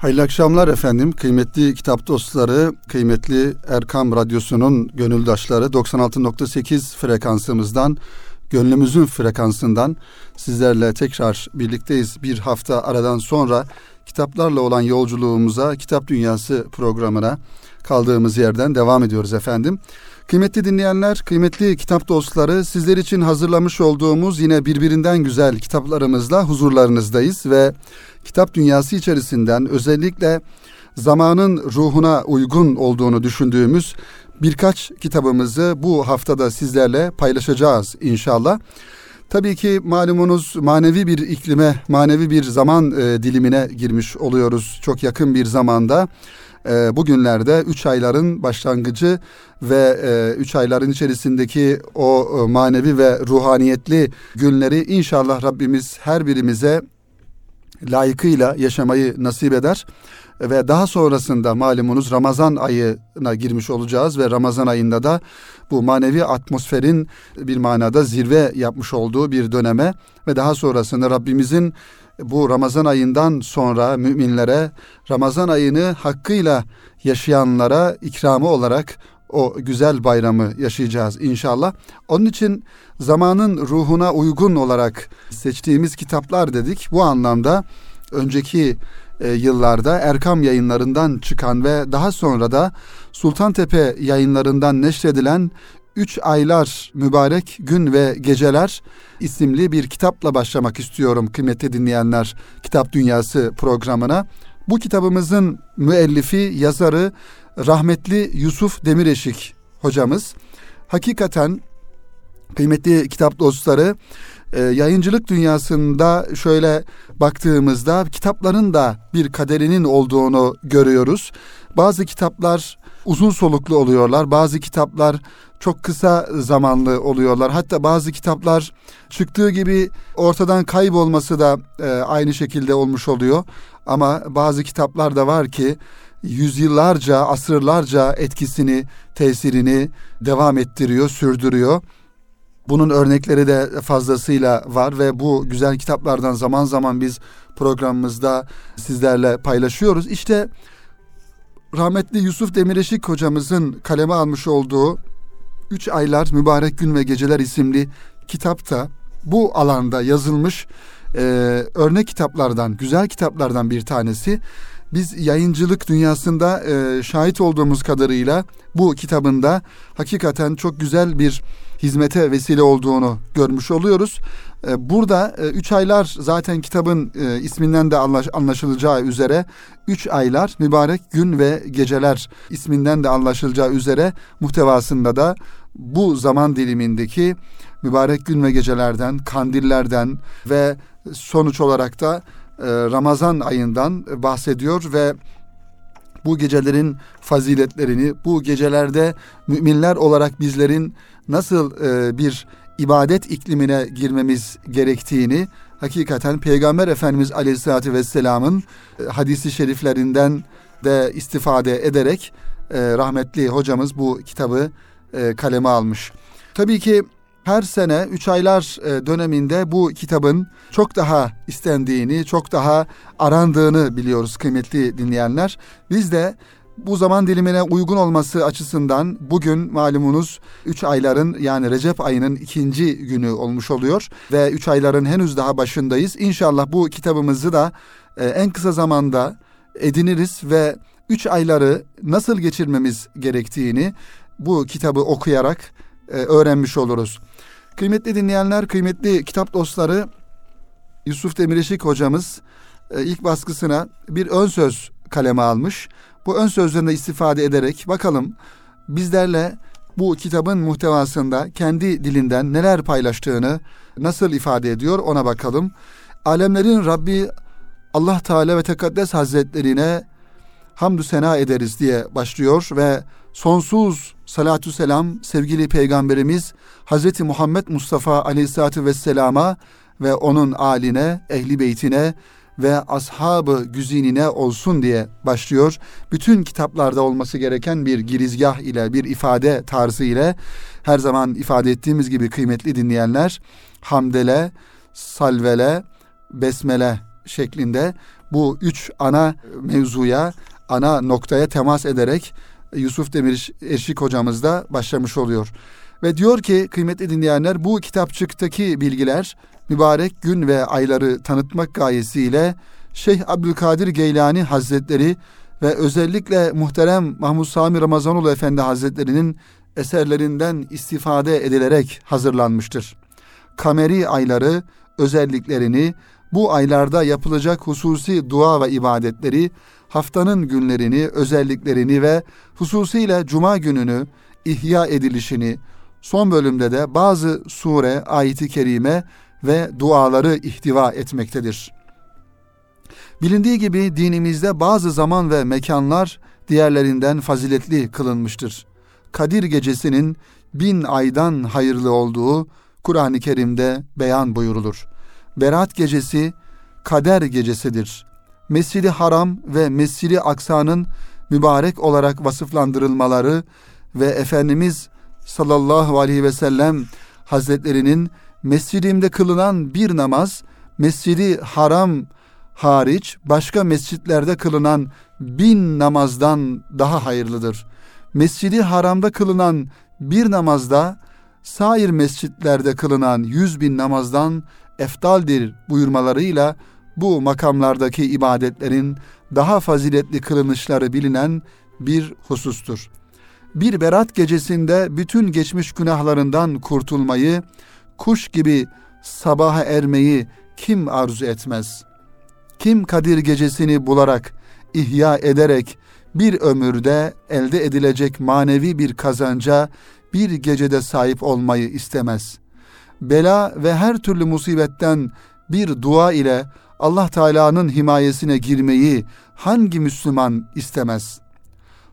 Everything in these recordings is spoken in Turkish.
Hayırlı akşamlar efendim. Kıymetli kitap dostları, kıymetli Erkam Radyosu'nun gönüldaşları 96.8 frekansımızdan, gönlümüzün frekansından sizlerle tekrar birlikteyiz. Bir hafta aradan sonra kitaplarla olan yolculuğumuza, Kitap Dünyası programına kaldığımız yerden devam ediyoruz efendim. Kıymetli dinleyenler, kıymetli kitap dostları, sizler için hazırlamış olduğumuz yine birbirinden güzel kitaplarımızla huzurlarınızdayız ve kitap dünyası içerisinden özellikle zamanın ruhuna uygun olduğunu düşündüğümüz birkaç kitabımızı bu haftada sizlerle paylaşacağız inşallah. Tabii ki malumunuz manevi bir iklime, manevi bir zaman e, dilimine girmiş oluyoruz çok yakın bir zamanda. E, bugünlerde üç ayların başlangıcı ve e, üç ayların içerisindeki o e, manevi ve ruhaniyetli günleri inşallah Rabbimiz her birimize layıkıyla yaşamayı nasip eder. Ve daha sonrasında malumunuz Ramazan ayına girmiş olacağız ve Ramazan ayında da bu manevi atmosferin bir manada zirve yapmış olduğu bir döneme ve daha sonrasında Rabbimizin bu Ramazan ayından sonra müminlere Ramazan ayını hakkıyla yaşayanlara ikramı olarak o güzel bayramı yaşayacağız inşallah. Onun için zamanın ruhuna uygun olarak seçtiğimiz kitaplar dedik. Bu anlamda önceki e, yıllarda Erkam yayınlarından çıkan ve daha sonra da Sultantepe yayınlarından neşredilen Üç Aylar Mübarek Gün ve Geceler isimli bir kitapla başlamak istiyorum kıymetli dinleyenler Kitap Dünyası programına. Bu kitabımızın müellifi, yazarı rahmetli Yusuf Demireşik hocamız. Hakikaten kıymetli kitap dostları e, yayıncılık dünyasında şöyle baktığımızda kitapların da bir kaderinin olduğunu görüyoruz. Bazı kitaplar uzun soluklu oluyorlar. Bazı kitaplar çok kısa zamanlı oluyorlar. Hatta bazı kitaplar çıktığı gibi ortadan kaybolması da e, aynı şekilde olmuş oluyor. Ama bazı kitaplar da var ki yüzyıllarca, asırlarca etkisini, tesirini devam ettiriyor, sürdürüyor. Bunun örnekleri de fazlasıyla var ve bu güzel kitaplardan zaman zaman biz programımızda sizlerle paylaşıyoruz. İşte rahmetli Yusuf Demireşik hocamızın kaleme almış olduğu Üç Aylar Mübarek Gün ve Geceler isimli kitapta bu alanda yazılmış e, örnek kitaplardan, güzel kitaplardan bir tanesi. Biz yayıncılık dünyasında e, şahit olduğumuz kadarıyla bu kitabında hakikaten çok güzel bir hizmete vesile olduğunu görmüş oluyoruz. E, burada e, üç aylar zaten kitabın e, isminden de anlaşılacağı üzere üç aylar mübarek gün ve geceler isminden de anlaşılacağı üzere muhtevasında da bu zaman dilimindeki mübarek gün ve gecelerden, kandillerden ve sonuç olarak da Ramazan ayından bahsediyor ve bu gecelerin faziletlerini, bu gecelerde müminler olarak bizlerin nasıl e, bir ibadet iklimine girmemiz gerektiğini hakikaten Peygamber Efendimiz Aleyhisselatü Vesselam'ın e, hadisi şeriflerinden de istifade ederek e, rahmetli hocamız bu kitabı e, kaleme almış. Tabii ki her sene üç aylar döneminde bu kitabın çok daha istendiğini, çok daha arandığını biliyoruz kıymetli dinleyenler. Biz de bu zaman dilimine uygun olması açısından bugün malumunuz 3 ayların yani Recep ayının ikinci günü olmuş oluyor ve 3 ayların henüz daha başındayız. İnşallah bu kitabımızı da e, en kısa zamanda ediniriz ve 3 ayları nasıl geçirmemiz gerektiğini bu kitabı okuyarak e, öğrenmiş oluruz. Kıymetli dinleyenler, kıymetli kitap dostları Yusuf Demirişik hocamız e, ilk baskısına bir ön söz kaleme almış bu ön sözlerinde istifade ederek bakalım bizlerle bu kitabın muhtevasında kendi dilinden neler paylaştığını nasıl ifade ediyor ona bakalım. Alemlerin Rabbi Allah Teala ve Tekaddes Hazretlerine hamdü sena ederiz diye başlıyor ve sonsuz salatu selam sevgili peygamberimiz Hazreti Muhammed Mustafa Aleyhisselatü Vesselam'a ve onun aline, ehli beytine ve ashabı güzinine olsun diye başlıyor. Bütün kitaplarda olması gereken bir girizgah ile, bir ifade tarzı ile her zaman ifade ettiğimiz gibi kıymetli dinleyenler hamdele, salvele, besmele şeklinde bu üç ana mevzuya, ana noktaya temas ederek Yusuf Demir Eşik hocamız da başlamış oluyor. Ve diyor ki kıymetli dinleyenler bu kitapçıktaki bilgiler mübarek gün ve ayları tanıtmak gayesiyle Şeyh Abdülkadir Geylani Hazretleri ve özellikle muhterem Mahmud Sami Ramazanoğlu Efendi Hazretleri'nin eserlerinden istifade edilerek hazırlanmıştır. Kameri ayları özelliklerini, bu aylarda yapılacak hususi dua ve ibadetleri, haftanın günlerini, özelliklerini ve hususiyle cuma gününü ihya edilişini, son bölümde de bazı sure, ayeti kerime ve duaları ihtiva etmektedir. Bilindiği gibi dinimizde bazı zaman ve mekanlar diğerlerinden faziletli kılınmıştır. Kadir gecesinin bin aydan hayırlı olduğu Kur'an-ı Kerim'de beyan buyurulur. Berat gecesi kader gecesidir. Mescidi Haram ve Mescidi Aksa'nın mübarek olarak vasıflandırılmaları ve Efendimiz sallallahu aleyhi ve sellem hazretlerinin mescidimde kılınan bir namaz Mescidi Haram hariç başka mescitlerde kılınan bin namazdan daha hayırlıdır. Mescidi Haram'da kılınan bir namazda sair mescitlerde kılınan yüz bin namazdan eftaldir buyurmalarıyla bu makamlardaki ibadetlerin daha faziletli kılınışları bilinen bir husustur. Bir berat gecesinde bütün geçmiş günahlarından kurtulmayı, kuş gibi sabaha ermeyi kim arzu etmez? Kim Kadir gecesini bularak, ihya ederek bir ömürde elde edilecek manevi bir kazanca bir gecede sahip olmayı istemez. Bela ve her türlü musibetten bir dua ile Allah Teala'nın himayesine girmeyi hangi Müslüman istemez?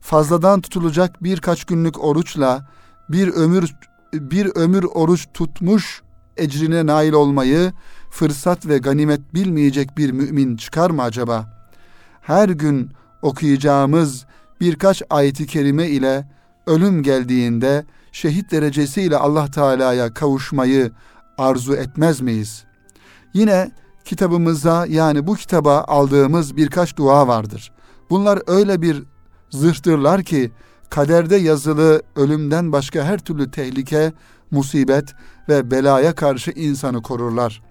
Fazladan tutulacak birkaç günlük oruçla bir ömür bir ömür oruç tutmuş ecrine nail olmayı fırsat ve ganimet bilmeyecek bir mümin çıkar mı acaba? Her gün okuyacağımız birkaç ayeti kerime ile ölüm geldiğinde şehit derecesiyle Allah Teala'ya kavuşmayı arzu etmez miyiz? Yine kitabımıza yani bu kitaba aldığımız birkaç dua vardır. Bunlar öyle bir zırhtırlar ki kaderde yazılı ölümden başka her türlü tehlike, musibet ve belaya karşı insanı korurlar.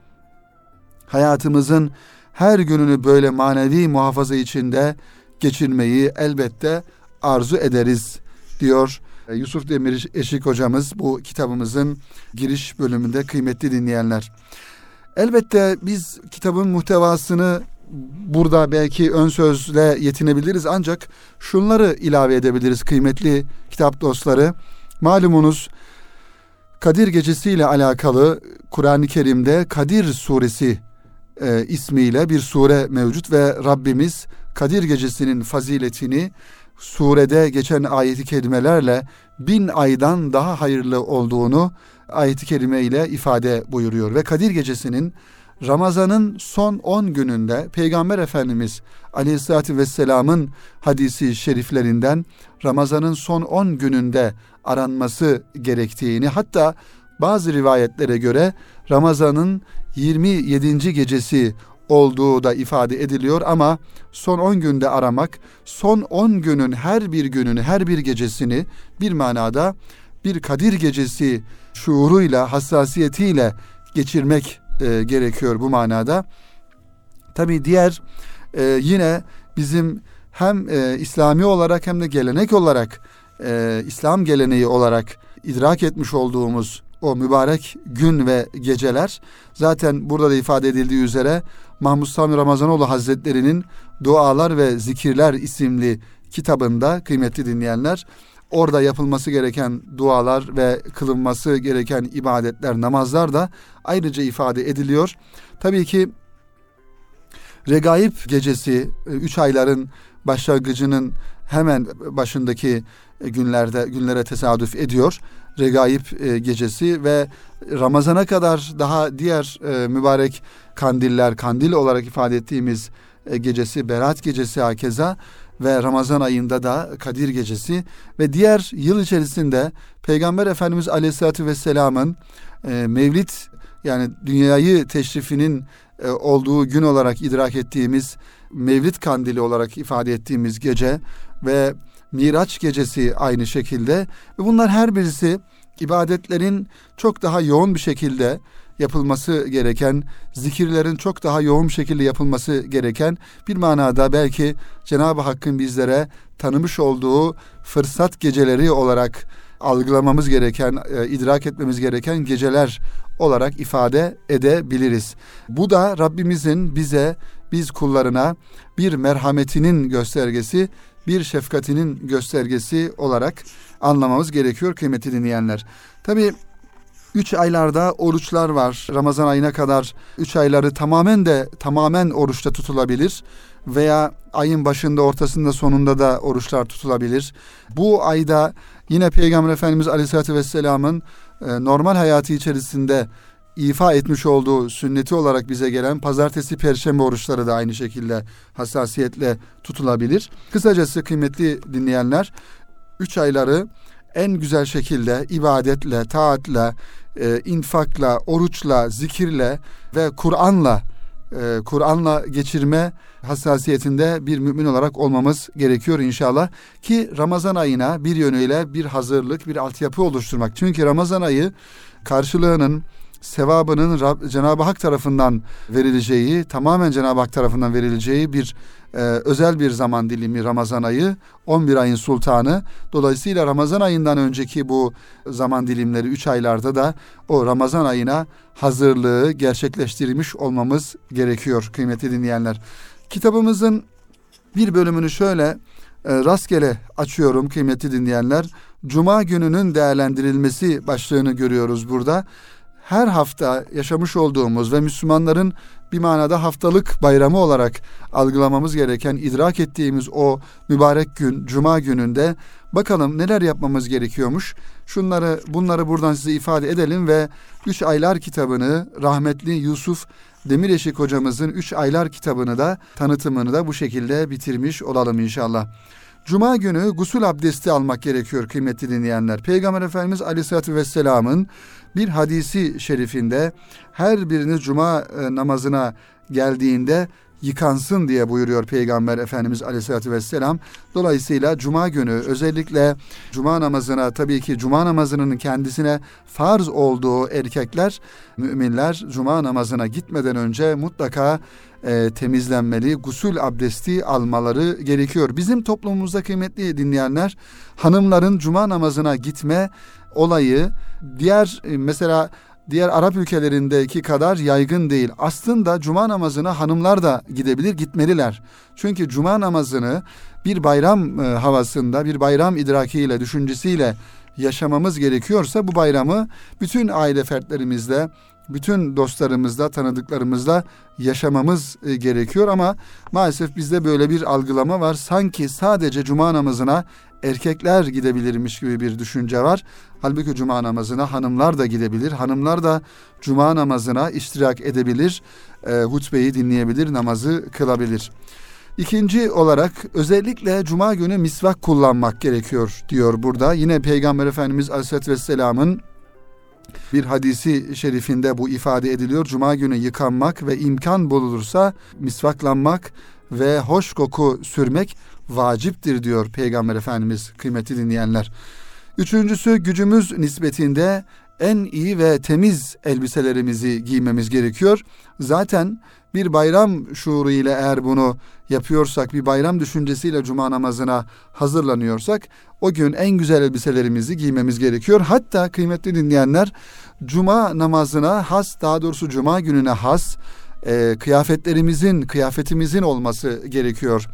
Hayatımızın her gününü böyle manevi muhafaza içinde geçirmeyi elbette arzu ederiz diyor Yusuf Demir Eşik hocamız bu kitabımızın giriş bölümünde kıymetli dinleyenler. Elbette biz kitabın muhtevasını burada belki ön sözle yetinebiliriz ancak şunları ilave edebiliriz kıymetli kitap dostları. Malumunuz Kadir Gecesi ile alakalı Kur'an-ı Kerim'de Kadir suresi e, ismiyle bir sure mevcut ve Rabbimiz Kadir Gecesi'nin faziletini surede geçen ayeti kelimelerle bin aydan daha hayırlı olduğunu ayeti kerime ile ifade buyuruyor. Ve Kadir Gecesi'nin Ramazan'ın son 10 gününde Peygamber Efendimiz Aleyhisselatü Vesselam'ın hadisi şeriflerinden Ramazan'ın son 10 gününde aranması gerektiğini hatta bazı rivayetlere göre Ramazan'ın 27. gecesi olduğu da ifade ediliyor ama son 10 günde aramak, son 10 günün her bir gününü, her bir gecesini bir manada bir Kadir gecesi şuuruyla, hassasiyetiyle geçirmek e, gerekiyor bu manada. Tabi diğer e, yine bizim hem e, İslami olarak hem de gelenek olarak e, İslam geleneği olarak idrak etmiş olduğumuz o mübarek gün ve geceler zaten burada da ifade edildiği üzere Mahmud Sami Ramazanoğlu Hazretleri'nin Dualar ve Zikirler isimli kitabında kıymetli dinleyenler orada yapılması gereken dualar ve kılınması gereken ibadetler, namazlar da ayrıca ifade ediliyor. Tabii ki Regaib gecesi, e, üç ayların başlangıcının hemen başındaki günlerde günlere tesadüf ediyor. Regaib e, gecesi ve Ramazana kadar daha diğer e, mübarek kandiller, kandil olarak ifade ettiğimiz gecesi, Berat gecesi hakeza ve Ramazan ayında da Kadir Gecesi ve diğer yıl içerisinde Peygamber Efendimiz Aleyhisselatü Vesselam'ın e, Mevlid yani dünyayı teşrifinin e, olduğu gün olarak idrak ettiğimiz Mevlid Kandili olarak ifade ettiğimiz gece ve Miraç gecesi aynı şekilde. Ve bunlar her birisi ibadetlerin çok daha yoğun bir şekilde yapılması gereken, zikirlerin çok daha yoğun şekilde yapılması gereken bir manada belki Cenab-ı Hakk'ın bizlere tanımış olduğu fırsat geceleri olarak algılamamız gereken, e, idrak etmemiz gereken geceler olarak ifade edebiliriz. Bu da Rabbimizin bize, biz kullarına bir merhametinin göstergesi, bir şefkatinin göstergesi olarak anlamamız gerekiyor kıymetli dinleyenler. Tabi üç aylarda oruçlar var. Ramazan ayına kadar üç ayları tamamen de tamamen oruçta tutulabilir veya ayın başında, ortasında, sonunda da oruçlar tutulabilir. Bu ayda yine Peygamber Efendimiz Aleyhisselatü Vesselam'ın e, normal hayatı içerisinde ifa etmiş olduğu sünneti olarak bize gelen pazartesi, perşembe oruçları da aynı şekilde hassasiyetle tutulabilir. Kısacası kıymetli dinleyenler, üç ayları en güzel şekilde ibadetle, taatle, e, infakla, oruçla, zikirle ve Kur'an'la e, Kur'an'la geçirme hassasiyetinde bir mümin olarak olmamız gerekiyor inşallah ki Ramazan ayına bir yönüyle bir hazırlık, bir altyapı oluşturmak. Çünkü Ramazan ayı karşılığının sevabının Rab, Cenab-ı Hak tarafından verileceği, tamamen Cenab-ı Hak tarafından verileceği bir e, özel bir zaman dilimi Ramazan ayı, 11 ayın sultanı. Dolayısıyla Ramazan ayından önceki bu zaman dilimleri 3 aylarda da o Ramazan ayına hazırlığı gerçekleştirmiş olmamız gerekiyor kıymetli dinleyenler. Kitabımızın bir bölümünü şöyle e, rastgele açıyorum kıymetli dinleyenler. Cuma gününün değerlendirilmesi başlığını görüyoruz burada her hafta yaşamış olduğumuz ve Müslümanların bir manada haftalık bayramı olarak algılamamız gereken, idrak ettiğimiz o mübarek gün, cuma gününde bakalım neler yapmamız gerekiyormuş. Şunları, bunları buradan size ifade edelim ve Üç Aylar kitabını rahmetli Yusuf Demireşik hocamızın Üç Aylar kitabını da tanıtımını da bu şekilde bitirmiş olalım inşallah. Cuma günü gusül abdesti almak gerekiyor kıymetli dinleyenler. Peygamber Efendimiz Aleyhisselatü Vesselam'ın bir hadisi şerifinde her biriniz cuma e, namazına geldiğinde yıkansın diye buyuruyor Peygamber Efendimiz Aleyhisselatü Vesselam. Dolayısıyla cuma günü özellikle cuma namazına tabii ki cuma namazının kendisine farz olduğu erkekler, müminler cuma namazına gitmeden önce mutlaka e, temizlenmeli, gusül abdesti almaları gerekiyor. Bizim toplumumuzda kıymetli dinleyenler hanımların cuma namazına gitme olayı diğer e, mesela diğer Arap ülkelerindeki kadar yaygın değil. Aslında cuma namazına hanımlar da gidebilir, gitmeliler. Çünkü cuma namazını bir bayram e, havasında, bir bayram idrakiyle, düşüncesiyle yaşamamız gerekiyorsa bu bayramı bütün aile fertlerimizle, bütün dostlarımızla, tanıdıklarımızla yaşamamız e, gerekiyor ama maalesef bizde böyle bir algılama var. Sanki sadece cuma namazına erkekler gidebilirmiş gibi bir düşünce var. Halbuki cuma namazına hanımlar da gidebilir. Hanımlar da cuma namazına iştirak edebilir, e, hutbeyi dinleyebilir, namazı kılabilir. İkinci olarak özellikle cuma günü misvak kullanmak gerekiyor diyor burada. Yine Peygamber Efendimiz Aleyhisselatü Vesselam'ın bir hadisi şerifinde bu ifade ediliyor. Cuma günü yıkanmak ve imkan bulunursa misvaklanmak ve hoş koku sürmek vaciptir diyor Peygamber Efendimiz kıymeti dinleyenler. Üçüncüsü gücümüz nispetinde en iyi ve temiz elbiselerimizi giymemiz gerekiyor. Zaten bir bayram şuuru ile eğer bunu yapıyorsak, bir bayram düşüncesiyle cuma namazına hazırlanıyorsak o gün en güzel elbiselerimizi giymemiz gerekiyor. Hatta kıymetli dinleyenler cuma namazına has, daha doğrusu cuma gününe has e, kıyafetlerimizin, kıyafetimizin olması gerekiyor.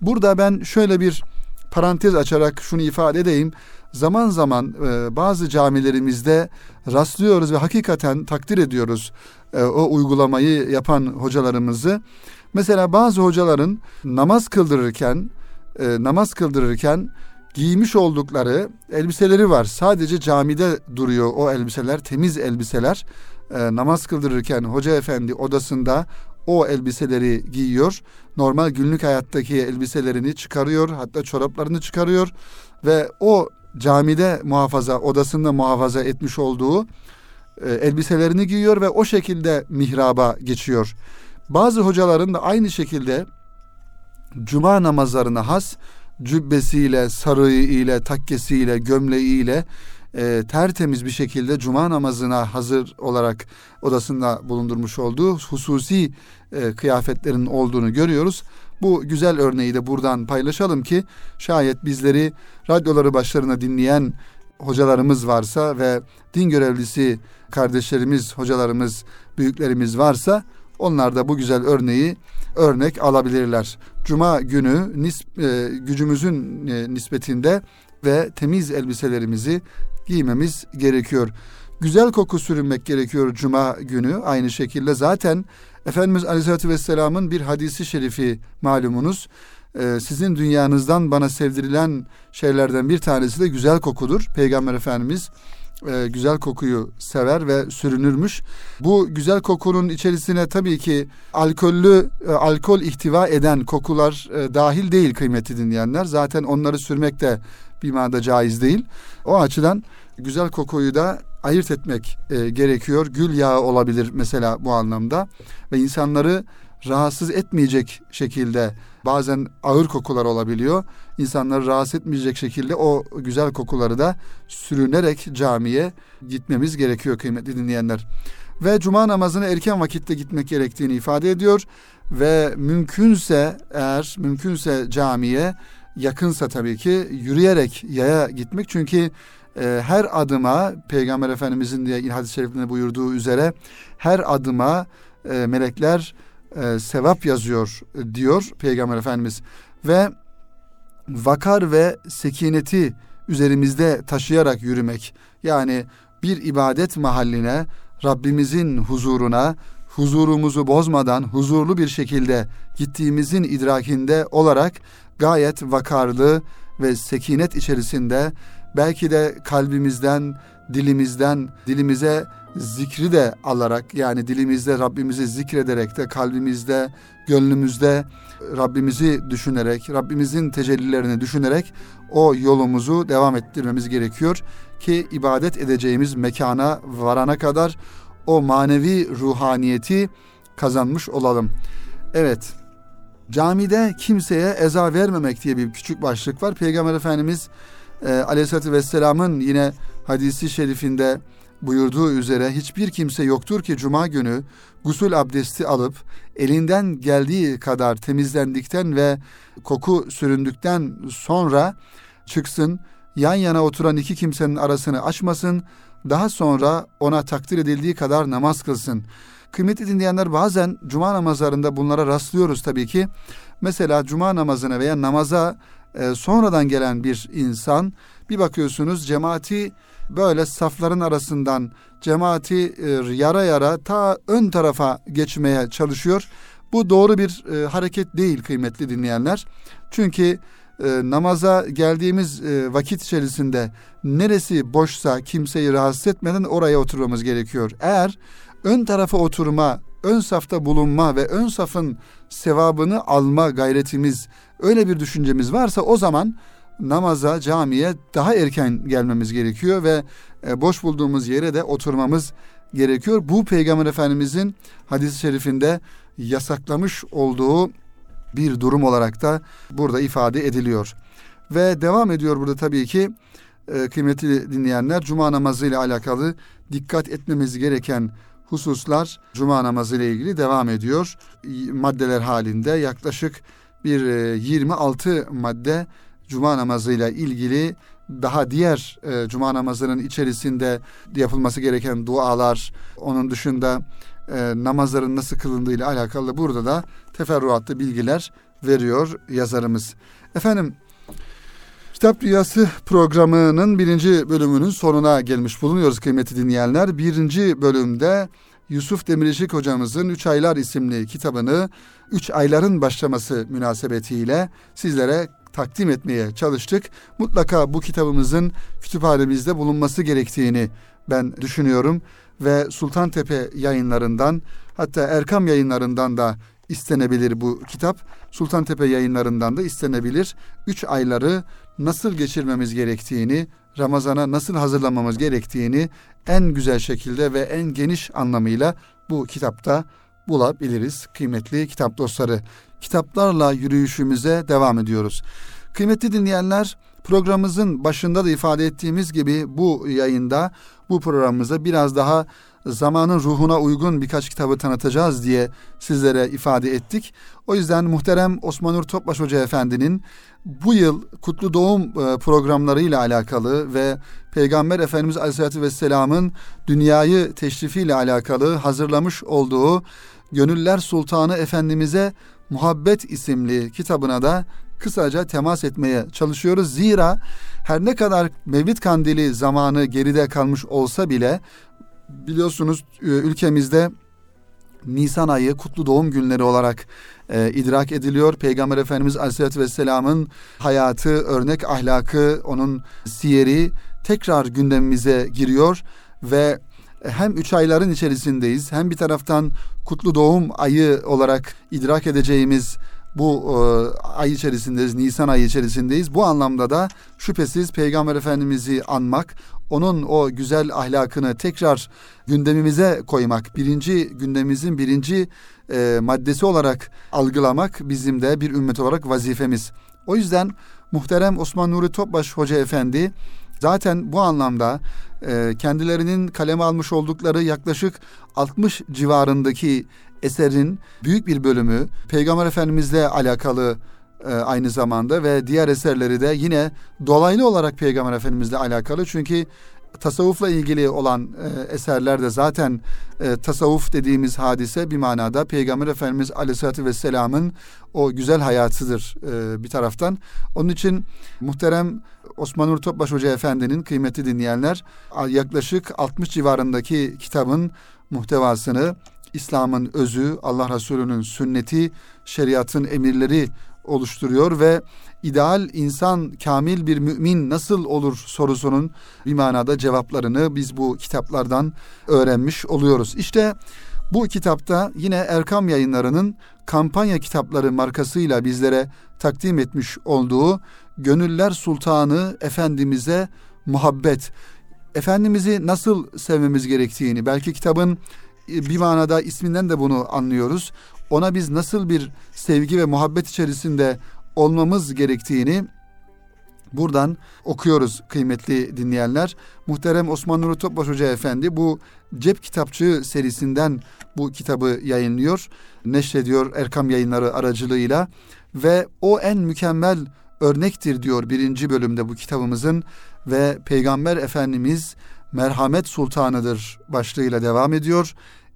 Burada ben şöyle bir parantez açarak şunu ifade edeyim. Zaman zaman e, bazı camilerimizde rastlıyoruz ve hakikaten takdir ediyoruz e, o uygulamayı yapan hocalarımızı. Mesela bazı hocaların namaz kıldırırken e, namaz kıldırırken giymiş oldukları elbiseleri var. Sadece camide duruyor o elbiseler, temiz elbiseler. E, namaz kıldırırken hoca efendi odasında o elbiseleri giyiyor. Normal günlük hayattaki elbiselerini çıkarıyor, hatta çoraplarını çıkarıyor ve o camide muhafaza, odasında muhafaza etmiş olduğu e, elbiselerini giyiyor ve o şekilde mihraba geçiyor. Bazı hocaların da aynı şekilde cuma namazlarına has cübbesiyle, sarığı ile, takkesiyle, gömleğiyle e, tertemiz bir şekilde cuma namazına hazır olarak odasında bulundurmuş olduğu hususi e, kıyafetlerin olduğunu görüyoruz. Bu güzel örneği de buradan paylaşalım ki şayet bizleri radyoları başlarına dinleyen hocalarımız varsa ve din görevlisi kardeşlerimiz, hocalarımız, büyüklerimiz varsa onlar da bu güzel örneği örnek alabilirler. Cuma günü nis, e, gücümüzün e, nispetinde ve temiz elbiselerimizi giymemiz gerekiyor. Güzel koku sürünmek gerekiyor cuma günü. Aynı şekilde zaten Efendimiz Aleyhisselatü Vesselam'ın bir hadisi şerifi malumunuz. Ee, sizin dünyanızdan bana sevdirilen şeylerden bir tanesi de güzel kokudur. Peygamber Efendimiz e, güzel kokuyu sever ve sürünürmüş. Bu güzel kokunun içerisine tabii ki alkollü, e, alkol ihtiva eden kokular e, dahil değil kıymetli dinleyenler. Zaten onları sürmek de bir manada caiz değil. O açıdan güzel kokuyu da ayırt etmek e, gerekiyor. Gül yağı olabilir mesela bu anlamda ve insanları rahatsız etmeyecek şekilde bazen ağır kokular olabiliyor. İnsanları rahatsız etmeyecek şekilde o güzel kokuları da sürünerek camiye gitmemiz gerekiyor kıymetli dinleyenler. Ve cuma namazına erken vakitte gitmek gerektiğini ifade ediyor ve mümkünse eğer mümkünse camiye yakınsa tabii ki yürüyerek yaya gitmek çünkü e, her adıma Peygamber Efendimizin diye hadis-i şerifinde buyurduğu üzere her adıma e, melekler e, sevap yazıyor e, diyor Peygamber Efendimiz. Ve vakar ve sekineti üzerimizde taşıyarak yürümek yani bir ibadet mahalline Rabbimizin huzuruna huzurumuzu bozmadan huzurlu bir şekilde gittiğimizin idrakinde olarak gayet vakarlı ve sekinet içerisinde belki de kalbimizden, dilimizden, dilimize zikri de alarak yani dilimizde Rabbimizi zikrederek de kalbimizde, gönlümüzde Rabbimizi düşünerek, Rabbimizin tecellilerini düşünerek o yolumuzu devam ettirmemiz gerekiyor ki ibadet edeceğimiz mekana varana kadar o manevi ruhaniyeti kazanmış olalım. Evet, camide kimseye eza vermemek diye bir küçük başlık var. Peygamber Efendimiz e, Aleyhisselatü Vesselam'ın yine hadisi şerifinde buyurduğu üzere hiçbir kimse yoktur ki cuma günü gusül abdesti alıp elinden geldiği kadar temizlendikten ve koku süründükten sonra çıksın yan yana oturan iki kimsenin arasını açmasın daha sonra ona takdir edildiği kadar namaz kılsın. Kıymetli dinleyenler bazen cuma namazlarında bunlara rastlıyoruz tabii ki. Mesela cuma namazına veya namaza e, sonradan gelen bir insan bir bakıyorsunuz cemaati böyle safların arasından cemaati e, yara yara ta ön tarafa geçmeye çalışıyor. Bu doğru bir e, hareket değil kıymetli dinleyenler. Çünkü e, namaza geldiğimiz e, vakit içerisinde neresi boşsa kimseyi rahatsız etmeden oraya oturmamız gerekiyor. Eğer ön tarafa oturma, ön safta bulunma ve ön safın sevabını alma gayretimiz öyle bir düşüncemiz varsa o zaman namaza, camiye daha erken gelmemiz gerekiyor ve e, boş bulduğumuz yere de oturmamız gerekiyor. Bu Peygamber Efendimizin hadis-i şerifinde yasaklamış olduğu bir durum olarak da burada ifade ediliyor. Ve devam ediyor burada tabii ki e, kıymetli dinleyenler cuma namazı ile alakalı dikkat etmemiz gereken hususlar cuma namazı ile ilgili devam ediyor. Maddeler halinde yaklaşık bir 26 e, madde cuma namazıyla ilgili daha diğer e, cuma namazının içerisinde yapılması gereken dualar, onun dışında e, namazların nasıl kılındığıyla alakalı burada da teferruatlı bilgiler veriyor yazarımız. Efendim Kitap Dünyası programının birinci bölümünün sonuna gelmiş bulunuyoruz kıymetli dinleyenler. Birinci bölümde Yusuf Demirişik hocamızın Üç Aylar isimli kitabını Üç Ayların başlaması münasebetiyle sizlere takdim etmeye çalıştık. Mutlaka bu kitabımızın kütüphanemizde bulunması gerektiğini ben düşünüyorum ve Sultantepe yayınlarından hatta Erkam yayınlarından da istenebilir bu kitap. Sultantepe yayınlarından da istenebilir. Üç ayları nasıl geçirmemiz gerektiğini, Ramazan'a nasıl hazırlamamız gerektiğini en güzel şekilde ve en geniş anlamıyla bu kitapta bulabiliriz kıymetli kitap dostları. Kitaplarla yürüyüşümüze devam ediyoruz. Kıymetli dinleyenler programımızın başında da ifade ettiğimiz gibi bu yayında bu programımızda biraz daha zamanın ruhuna uygun birkaç kitabı tanıtacağız diye sizlere ifade ettik. O yüzden muhterem Osman Nur Topbaş Hoca Efendi'nin bu yıl Kutlu Doğum e, programlarıyla alakalı ve Peygamber Efendimiz Aleyhisselatü Vesselam'ın dünyayı teşrifiyle alakalı hazırlamış olduğu Gönüller Sultanı Efendimiz'e Muhabbet isimli kitabına da kısaca temas etmeye çalışıyoruz. Zira her ne kadar Mevlid Kandili zamanı geride kalmış olsa bile biliyorsunuz e, ülkemizde Nisan ayı kutlu doğum günleri olarak e, idrak ediliyor. Peygamber Efendimiz Aleyhisselatü Vesselam'ın hayatı, örnek ahlakı, onun siyeri tekrar gündemimize giriyor ve hem üç ayların içerisindeyiz hem bir taraftan kutlu doğum ayı olarak idrak edeceğimiz bu e, ay içerisindeyiz, Nisan ayı içerisindeyiz. Bu anlamda da şüphesiz Peygamber Efendimiz'i anmak, onun o güzel ahlakını tekrar gündemimize koymak, birinci gündemimizin birinci e, maddesi olarak algılamak bizim de bir ümmet olarak vazifemiz. O yüzden muhterem Osman Nuri Topbaş Hoca Efendi zaten bu anlamda e, kendilerinin kaleme almış oldukları yaklaşık 60 civarındaki eserin büyük bir bölümü Peygamber Efendimizle alakalı e, aynı zamanda ve diğer eserleri de yine dolaylı olarak Peygamber Efendimizle alakalı. Çünkü tasavvufla ilgili olan e, eserler de zaten e, tasavvuf dediğimiz hadise bir manada Peygamber Efendimiz Aleyhisselatü Vesselam'ın o güzel hayatıdır e, bir taraftan. Onun için muhterem Osman Nur Topbaş Hoca Efendi'nin kıymetli dinleyenler yaklaşık 60 civarındaki kitabın muhtevasını İslam'ın özü, Allah Resulü'nün sünneti, şeriatın emirleri oluşturuyor ve ideal insan kamil bir mümin nasıl olur sorusunun bir manada cevaplarını biz bu kitaplardan öğrenmiş oluyoruz. İşte bu kitapta yine Erkam Yayınları'nın kampanya kitapları markasıyla bizlere takdim etmiş olduğu Gönüller Sultanı Efendimiz'e muhabbet. Efendimiz'i nasıl sevmemiz gerektiğini, belki kitabın bir manada isminden de bunu anlıyoruz. Ona biz nasıl bir sevgi ve muhabbet içerisinde olmamız gerektiğini buradan okuyoruz kıymetli dinleyenler. Muhterem Osman Nuri Topbaş Hoca Efendi bu cep kitapçığı serisinden bu kitabı yayınlıyor. Neşrediyor Erkam yayınları aracılığıyla ve o en mükemmel örnektir diyor birinci bölümde bu kitabımızın ve Peygamber Efendimiz merhamet sultanıdır başlığıyla devam ediyor.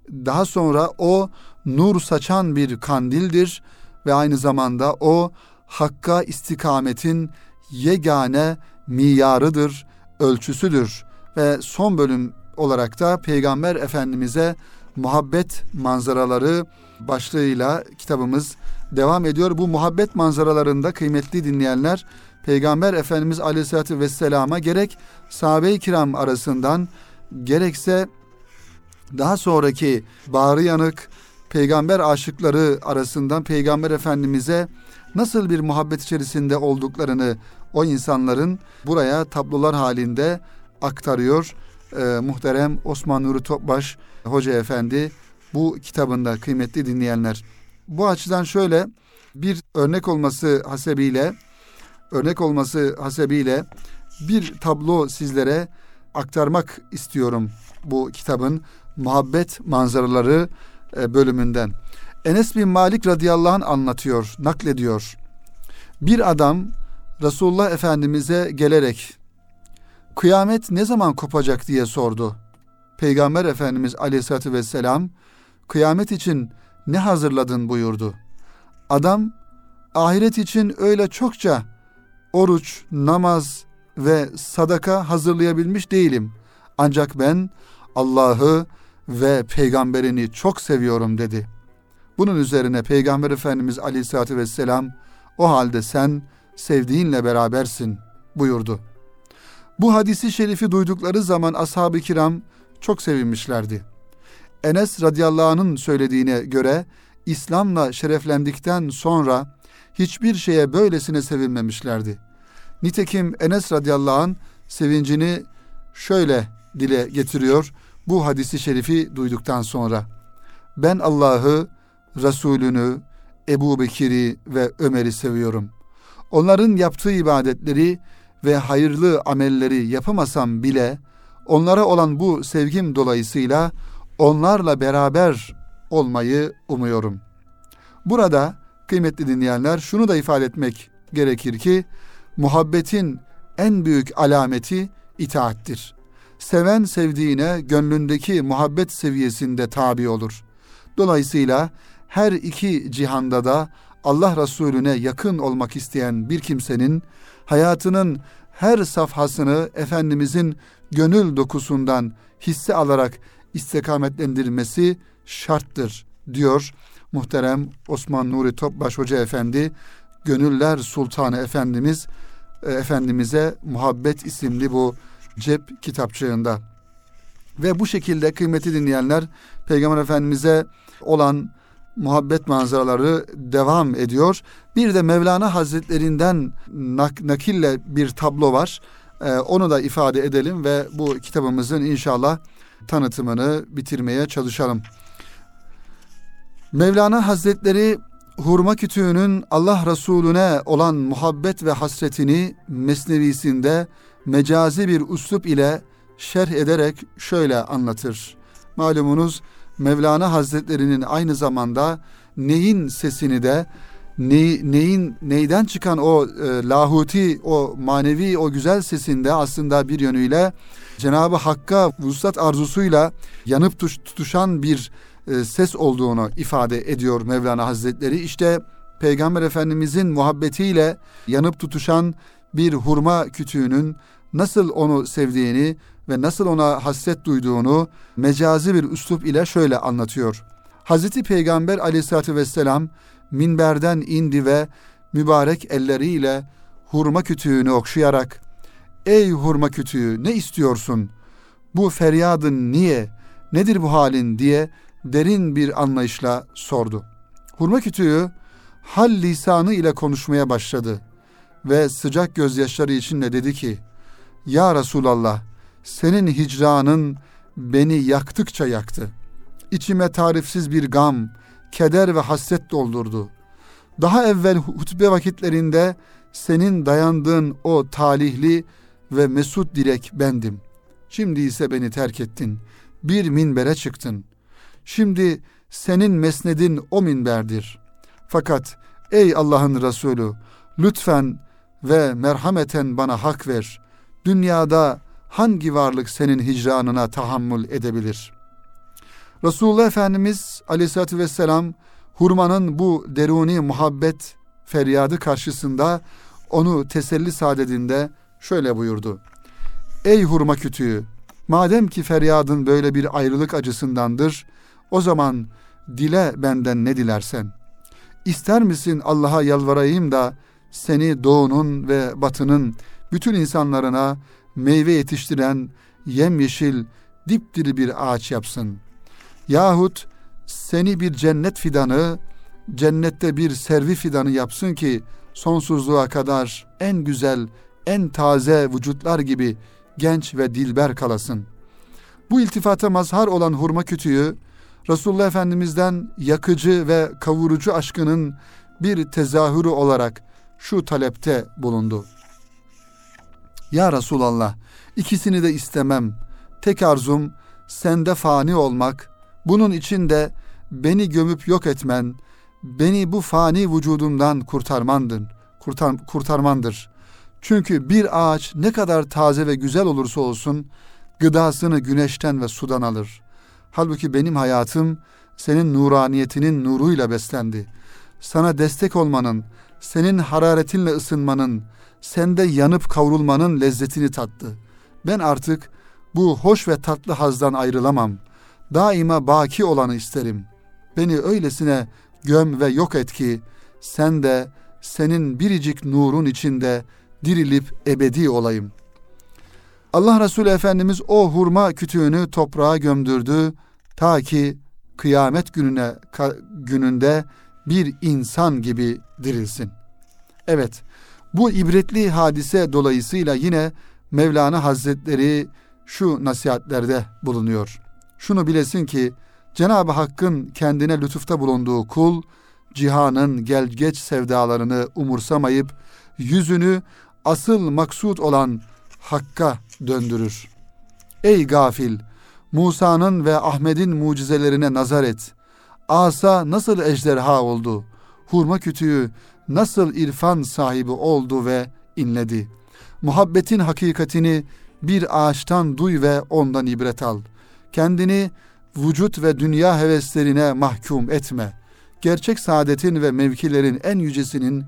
Daha sonra o nur saçan bir kandildir ve aynı zamanda o hakka istikametin yegane miyarıdır, ölçüsüdür ve son bölüm olarak da Peygamber Efendimiz'e muhabbet manzaraları başlığıyla kitabımız devam ediyor. Bu muhabbet manzaralarında kıymetli dinleyenler Peygamber Efendimiz Aleyhisselatü Vesselam'a gerek sahabe-i kiram arasından gerekse daha sonraki bağrı yanık peygamber aşıkları arasından peygamber efendimize nasıl bir muhabbet içerisinde olduklarını o insanların buraya tablolar halinde aktarıyor. Ee, muhterem Osman Nuri Topbaş Hoca Efendi bu kitabında kıymetli dinleyenler. Bu açıdan şöyle bir örnek olması hasebiyle örnek olması hasebiyle bir tablo sizlere aktarmak istiyorum bu kitabın muhabbet manzaraları bölümünden. Enes bin Malik radıyallahu anh anlatıyor, naklediyor. Bir adam Resulullah Efendimiz'e gelerek kıyamet ne zaman kopacak diye sordu. Peygamber Efendimiz aleyhissalatü vesselam kıyamet için ne hazırladın buyurdu. Adam ahiret için öyle çokça oruç, namaz ve sadaka hazırlayabilmiş değilim. Ancak ben Allah'ı ve peygamberini çok seviyorum dedi. Bunun üzerine Peygamber Efendimiz Aleyhisselatü Vesselam o halde sen sevdiğinle berabersin buyurdu. Bu hadisi şerifi duydukları zaman ashab-ı kiram çok sevinmişlerdi. Enes radıyallahu anh'ın söylediğine göre İslam'la şereflendikten sonra hiçbir şeye böylesine sevinmemişlerdi. Nitekim Enes radıyallahu anh sevincini şöyle dile getiriyor bu hadisi şerifi duyduktan sonra. ben Allah'ı, Resulünü, Ebu Bekir'i ve Ömer'i seviyorum. Onların yaptığı ibadetleri ve hayırlı amelleri yapamasam bile onlara olan bu sevgim dolayısıyla onlarla beraber olmayı umuyorum. Burada kıymetli dinleyenler şunu da ifade etmek gerekir ki muhabbetin en büyük alameti itaattir. Seven sevdiğine gönlündeki muhabbet seviyesinde tabi olur. Dolayısıyla her iki cihanda da Allah Resulüne yakın olmak isteyen bir kimsenin hayatının her safhasını Efendimizin gönül dokusundan hisse alarak istikametlendirmesi şarttır diyor muhterem Osman Nuri Topbaş Hoca Efendi Gönüller Sultanı Efendimiz e, Efendimiz'e Muhabbet isimli bu cep kitapçığında. Ve bu şekilde kıymeti dinleyenler Peygamber Efendimiz'e olan muhabbet manzaraları devam ediyor. Bir de Mevlana Hazretlerinden nak- nakille bir tablo var. Ee, onu da ifade edelim ve bu kitabımızın inşallah tanıtımını bitirmeye çalışalım. Mevlana Hazretleri hurma kütüğünün Allah Resulüne olan muhabbet ve hasretini mesnevisinde mecazi bir üslup ile şerh ederek şöyle anlatır. Malumunuz Mevlana Hazretlerinin aynı zamanda neyin sesini de ne, neyin neyden çıkan o e, lahuti o manevi o güzel sesinde aslında bir yönüyle Cenabı Hakk'a vuslat arzusuyla yanıp tuş, tutuşan bir e, ses olduğunu ifade ediyor Mevlana Hazretleri. İşte Peygamber Efendimizin muhabbetiyle yanıp tutuşan bir hurma kütüğünün nasıl onu sevdiğini ve nasıl ona hasret duyduğunu mecazi bir üslup ile şöyle anlatıyor. Hazreti Peygamber aleyhissalatü vesselam minberden indi ve mübarek elleriyle hurma kütüğünü okşayarak Ey hurma kütüğü ne istiyorsun? Bu feryadın niye? Nedir bu halin diye derin bir anlayışla sordu. Hurma kütüğü hal lisanı ile konuşmaya başladı ve sıcak gözyaşları içinde dedi ki Ya Resulallah senin hicranın beni yaktıkça yaktı. İçime tarifsiz bir gam, keder ve hasret doldurdu. Daha evvel hutbe vakitlerinde senin dayandığın o talihli ve mesut dilek bendim. Şimdi ise beni terk ettin. Bir minbere çıktın. Şimdi senin mesnedin o minberdir. Fakat ey Allah'ın Resulü lütfen ve merhameten bana hak ver. Dünyada hangi varlık senin hicranına tahammül edebilir? Resulullah Efendimiz aleyhissalatü vesselam hurmanın bu deruni muhabbet feryadı karşısında onu teselli saadetinde şöyle buyurdu. Ey hurma kütüğü madem ki feryadın böyle bir ayrılık acısındandır o zaman dile benden ne dilersen. İster misin Allah'a yalvarayım da seni doğunun ve batının bütün insanlarına meyve yetiştiren yemyeşil dipdiri bir ağaç yapsın. Yahut seni bir cennet fidanı, cennette bir servi fidanı yapsın ki sonsuzluğa kadar en güzel, en taze vücutlar gibi genç ve dilber kalasın. Bu iltifata mazhar olan hurma kütüğü Resulullah Efendimiz'den yakıcı ve kavurucu aşkının bir tezahürü olarak şu talepte bulundu. Ya Resulallah ikisini de istemem. Tek arzum sende fani olmak, bunun için de beni gömüp yok etmen, beni bu fani vücudumdan kurtarmandır. Kurtar, kurtarmandır. Çünkü bir ağaç ne kadar taze ve güzel olursa olsun gıdasını güneşten ve sudan alır. Halbuki benim hayatım senin nuraniyetinin nuruyla beslendi. Sana destek olmanın, senin hararetinle ısınmanın, sende yanıp kavrulmanın lezzetini tattı. Ben artık bu hoş ve tatlı hazdan ayrılamam. Daima baki olanı isterim. Beni öylesine göm ve yok et ki sen de senin biricik nurun içinde dirilip ebedi olayım. Allah Resulü Efendimiz o hurma kütüğünü toprağa gömdürdü ta ki kıyamet gününe gününde bir insan gibi dirilsin. Evet, bu ibretli hadise dolayısıyla yine Mevlana Hazretleri şu nasihatlerde bulunuyor. Şunu bilesin ki Cenab-ı Hakk'ın kendine lütufta bulunduğu kul, cihanın gel geç sevdalarını umursamayıp, yüzünü asıl maksut olan Hakk'a döndürür. Ey gafil! Musa'nın ve Ahmet'in mucizelerine nazar et. Asa nasıl ejderha oldu? Hurma kütüğü nasıl irfan sahibi oldu ve inledi? Muhabbetin hakikatini bir ağaçtan duy ve ondan ibret al. Kendini vücut ve dünya heveslerine mahkum etme. Gerçek saadetin ve mevkilerin en yücesinin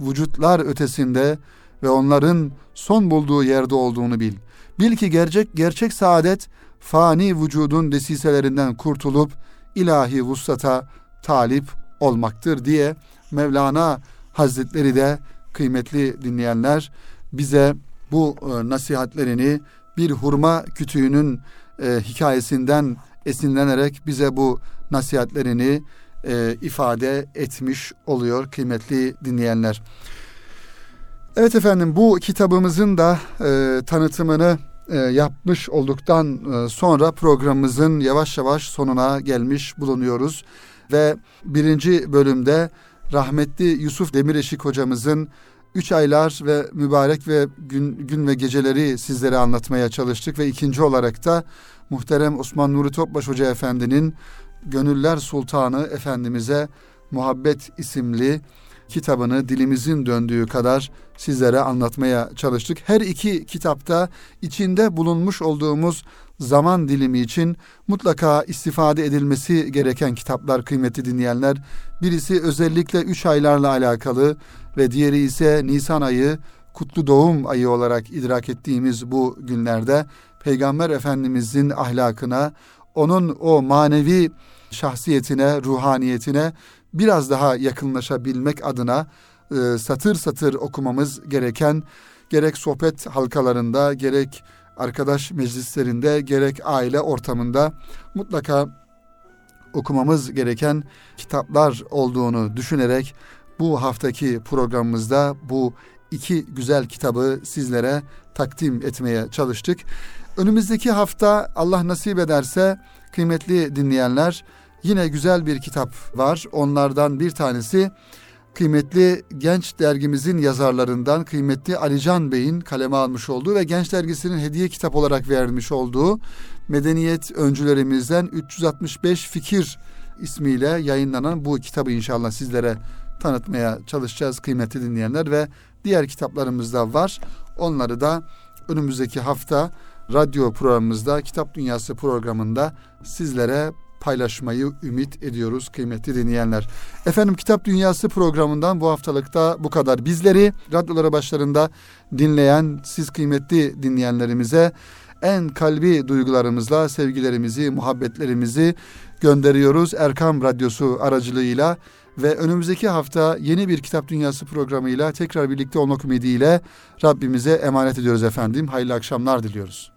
vücutlar ötesinde ve onların son bulduğu yerde olduğunu bil. Bil ki gerçek gerçek saadet fani vücudun desiselerinden kurtulup ilahi vuslata talip olmaktır diye Mevlana Hazretleri de kıymetli dinleyenler bize bu e, nasihatlerini bir hurma kütüğünün e, hikayesinden esinlenerek bize bu nasihatlerini e, ifade etmiş oluyor kıymetli dinleyenler. Evet efendim bu kitabımızın da e, tanıtımını e, yapmış olduktan e, sonra programımızın yavaş yavaş sonuna gelmiş bulunuyoruz. Ve birinci bölümde rahmetli Yusuf Demireşik hocamızın üç aylar ve mübarek ve gün, gün ve geceleri sizlere anlatmaya çalıştık. Ve ikinci olarak da muhterem Osman Nuri Topbaş Hoca Efendi'nin Gönüller Sultanı Efendimiz'e Muhabbet isimli kitabını dilimizin döndüğü kadar sizlere anlatmaya çalıştık. Her iki kitapta içinde bulunmuş olduğumuz zaman dilimi için mutlaka istifade edilmesi gereken kitaplar kıymetli dinleyenler. Birisi özellikle üç aylarla alakalı ve diğeri ise Nisan ayı kutlu doğum ayı olarak idrak ettiğimiz bu günlerde Peygamber Efendimizin ahlakına, onun o manevi şahsiyetine, ruhaniyetine biraz daha yakınlaşabilmek adına e, satır satır okumamız gereken gerek sohbet halkalarında gerek arkadaş meclislerinde gerek aile ortamında mutlaka okumamız gereken kitaplar olduğunu düşünerek bu haftaki programımızda bu iki güzel kitabı sizlere takdim etmeye çalıştık. Önümüzdeki hafta Allah nasip ederse kıymetli dinleyenler yine güzel bir kitap var. Onlardan bir tanesi kıymetli Genç Dergimizin yazarlarından kıymetli Alican Bey'in kaleme almış olduğu ve Genç Dergisi'nin hediye kitap olarak vermiş olduğu medeniyet öncülerimizden 365 fikir ismiyle yayınlanan bu kitabı inşallah sizlere tanıtmaya çalışacağız kıymetli dinleyenler ve diğer kitaplarımız da var. Onları da önümüzdeki hafta radyo programımızda Kitap Dünyası programında sizlere paylaşmayı ümit ediyoruz kıymetli dinleyenler. Efendim Kitap Dünyası programından bu haftalıkta bu kadar. Bizleri radyolara başlarında dinleyen siz kıymetli dinleyenlerimize en kalbi duygularımızla sevgilerimizi, muhabbetlerimizi gönderiyoruz. Erkam Radyosu aracılığıyla ve önümüzdeki hafta yeni bir Kitap Dünyası programıyla tekrar birlikte olmak ümidiyle Rabbimize emanet ediyoruz efendim. Hayırlı akşamlar diliyoruz.